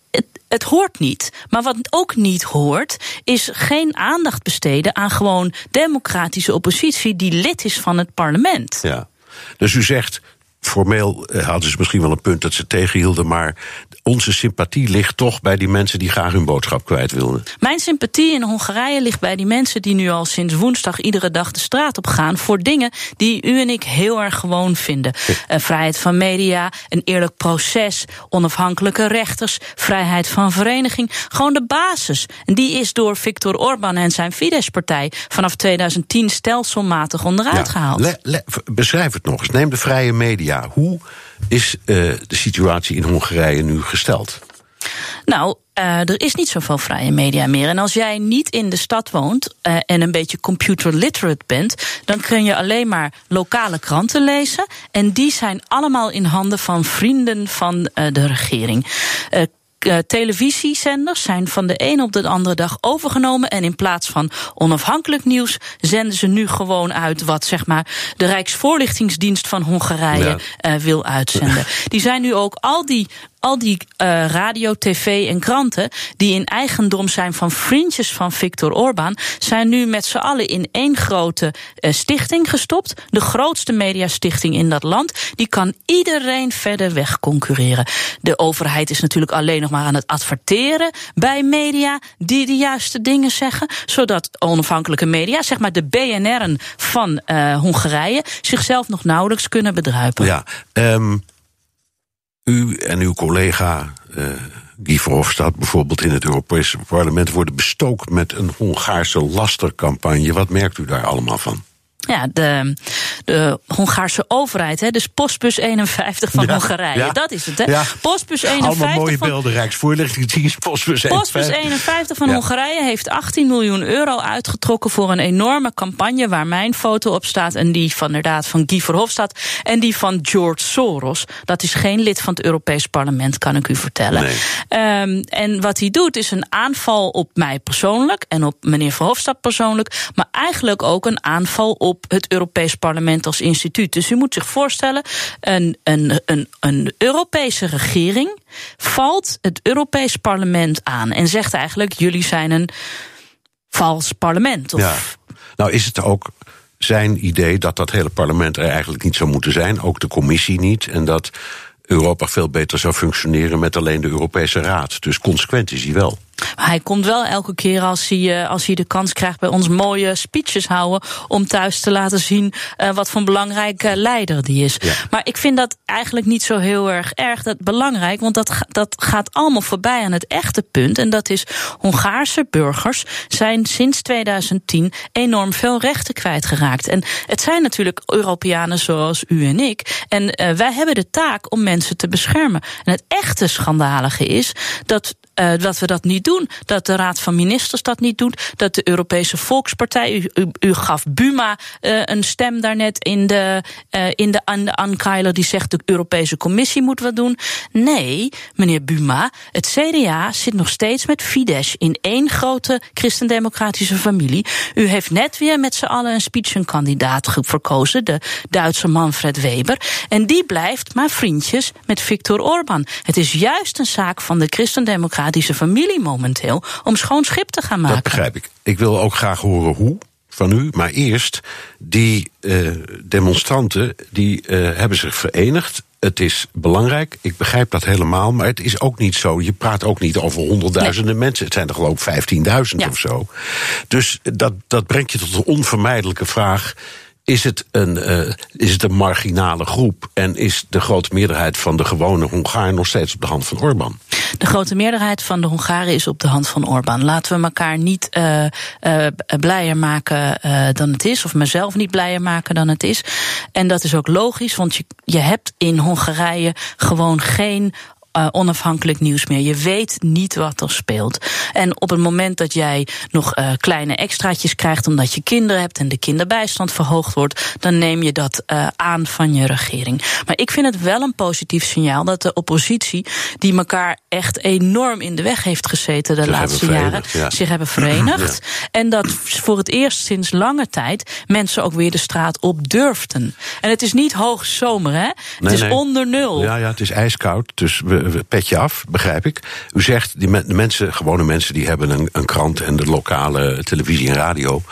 het hoort niet. Maar wat ook niet hoort, is geen aandacht besteden aan gewoon democratische oppositie die lid is van het parlement. Ja. Dus u zegt. Formeel eh, hadden ze misschien wel een punt dat ze tegenhielden, maar onze sympathie ligt toch bij die mensen die graag hun boodschap kwijt wilden. Mijn sympathie in Hongarije ligt bij die mensen die nu al sinds woensdag iedere dag de straat op gaan voor dingen die u en ik heel erg gewoon vinden. Uh, vrijheid van media, een eerlijk proces, onafhankelijke rechters, vrijheid van vereniging. Gewoon de basis. En die is door Viktor Orban en zijn Fidesz-partij vanaf 2010 stelselmatig onderuit Ja, gehaald. le- le- beschrijf het nog eens. Neem de vrije media. Hoe is eh, de situatie in Hongarije nu gesteld? Nou, eh, er is niet zoveel vrije media meer. En als jij niet in de stad woont eh, en een beetje computer literate bent, dan kun je alleen maar lokale kranten lezen. En die zijn allemaal in handen van vrienden van de regering. Eh, televisiezenders zijn van de een op de andere dag overgenomen. En in plaats van onafhankelijk nieuws zenden ze nu gewoon uit wat zeg maar, de Rijksvoorlichtingsdienst van Hongarije Ja. eh, wil uitzenden. Die zijn nu ook al die. Al die eh, radio, tv en kranten die in eigendom zijn van vriendjes van Viktor Orbán, zijn nu met z'n allen in één grote eh, stichting gestopt. De grootste mediastichting in dat land. Die kan iedereen verder weg concurreren. De overheid is natuurlijk alleen nog maar aan het adverteren bij media die de juiste dingen zeggen. Zodat onafhankelijke media, zeg maar de BNR'en van eh, Hongarije, zichzelf nog nauwelijks kunnen bedruipen. Ja, ehm, u en uw collega eh Guy Verhofstadt bijvoorbeeld in het Europese parlement worden bestookt met een Hongaarse lastercampagne. Wat merkt u daar allemaal van? Ja, de, de Hongaarse overheid, hè, dus Postbus 51 van Ja, Hongarije. ja. Dat is het, hè? Ja. Postbus Allemaal 51 mooie van, beelden, Rijksvoorlichtingsdienst, Postbus Postbus 51. 51 van Hongarije heeft 18 miljoen euro uitgetrokken voor een enorme campagne waar mijn foto op staat en die van inderdaad van Guy Verhofstadt en die van George Soros. Dat is geen lid van het Europees Parlement, kan ik u vertellen. Ehm, en wat hij doet is een aanval op mij persoonlijk en op meneer Verhofstadt persoonlijk, maar eigenlijk ook een aanval op het Europees Parlement als instituut. Dus u moet zich voorstellen, een, een, een, een Europese regering valt het Europees Parlement aan en zegt eigenlijk: jullie zijn een vals parlement. Of Ja. Nou is het ook zijn idee dat dat hele parlement er eigenlijk niet zou moeten zijn, ook de commissie niet, en dat Europa veel beter zou functioneren met alleen de Europese Raad. Dus consequent is hij wel. Hij komt wel elke keer als hij, eh, als hij de kans krijgt bij ons mooie speeches houden. om thuis te laten zien eh, wat voor een belangrijke leider die is. Maar ik vind dat eigenlijk niet zo heel erg erg dat belangrijk. Want dat, dat gaat allemaal voorbij aan het echte punt. En dat is: Hongaarse burgers zijn sinds 2010 enorm veel rechten kwijtgeraakt. En het zijn natuurlijk Europeanen zoals u en ik. En eh, wij hebben de taak om mensen te beschermen. En het echte schandalige is dat eh, dat we dat niet doen. Dat de Raad van Ministers dat niet doet. Dat de Europese Volkspartij. U, gaf Buma eh, een stem daarnet in de, eh, in de, aan de aankeiler die zegt de Europese Commissie moet wat doen. Nee, meneer Buma, het CDA zit nog steeds met Fidesz in één grote christendemocratische familie. U heeft net weer met z'n allen een spitsenkandidaat ge- verkozen, de Duitse Manfred Weber. En die blijft maar vriendjes met Viktor Orban. Het is juist een zaak van de familie momenteel om schoon schip te gaan maken. Dat begrijp ik. Ik wil ook graag horen hoe van u. Maar eerst, die eh, demonstranten die eh, hebben zich verenigd. Het is belangrijk, ik begrijp dat helemaal. Maar het is ook niet zo. Je praat ook niet over honderdduizenden mensen. Het zijn er geloof ik 15.000 of zo. Dus dat, dat brengt je tot de onvermijdelijke vraag. Is het, een, eh, is het een marginale groep? En is de grote meerderheid van de gewone Hongaar nog steeds op de hand van Orbán? De grote meerderheid van de Hongaren is op de hand van Orbán. Laten we elkaar niet eh, eh, blijer maken dan het is, of mezelf niet blijer maken dan het is. En dat is ook logisch, want je, je hebt in Hongarije gewoon geen eh, onafhankelijk nieuws meer. Je weet niet wat er speelt. En op het moment dat jij nog eh, kleine extraatjes krijgt omdat je kinderen hebt en de kinderbijstand verhoogd wordt, dan neem je dat eh, aan van je regering. Maar ik vind het wel een positief signaal dat de oppositie, die elkaar echt enorm in de weg heeft gezeten de Zich laatste jaren, ja. zich hebben verenigd. En dat voor het eerst sinds lange tijd mensen ook weer de straat op durfden. En het is niet hoog zomer, hè? het is nee. onder nul. Ja, ja, het is ijskoud, dus we petje af, begrijp ik. U zegt, die mensen, gewone mensen, die hebben een, een krant en de lokale televisie en radio.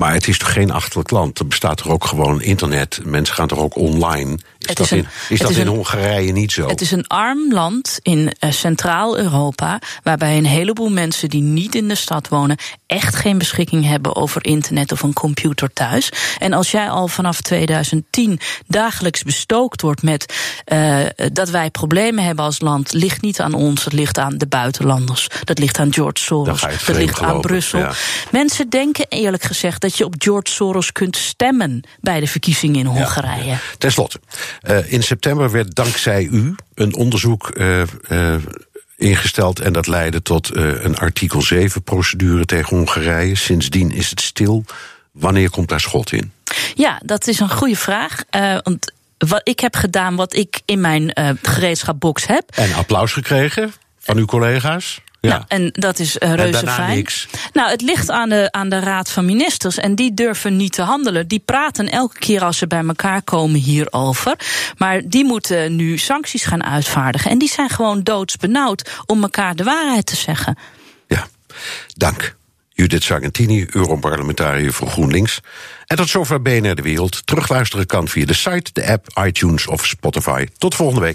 Maar het is toch geen achterlijk land? Er bestaat toch ook gewoon internet? Mensen gaan toch ook online? Is Het dat, in, is dat is in een- Hongarije niet zo? Het is een arm land in eh, Centraal-Europa, waarbij een heleboel mensen die niet in de stad wonen, echt geen beschikking hebben over internet of een computer thuis. En als jij al vanaf 2010 dagelijks bestookt wordt met eh, dat wij problemen hebben als land, ligt niet aan ons, het ligt aan de buitenlanders. Dat ligt aan George Soros, dat ligt aan Brussel. ja. Mensen denken eerlijk gezegd dat je op George Soros kunt stemmen bij de verkiezingen in Hongarije. Ten slotte, eh, in september werd dankzij u een onderzoek eh, eh, ingesteld en dat leidde tot een artikel 7-procedure tegen Hongarije. Sindsdien is het stil. Wanneer komt daar schot in? Ja, dat is een goede vraag. Want wat ik heb gedaan, wat ik in mijn gereedschapbox heb. En applaus gekregen van uw collega's? Ja. Nou, en dat is eh, reuze fijn. niks. Nou, het ligt aan de, aan de Raad van Ministers. En die durven niet te handelen. Die praten elke keer als ze bij elkaar komen hierover. Maar die moeten nu sancties gaan uitvaardigen. En die zijn gewoon doodsbenauwd om elkaar de waarheid te zeggen. Ja, dank. Judith Sargentini, Europarlementariër voor GroenLinks. En tot zover BNR De Wereld. Terugluisteren kan via de site, de app, iTunes of Spotify. Tot volgende week.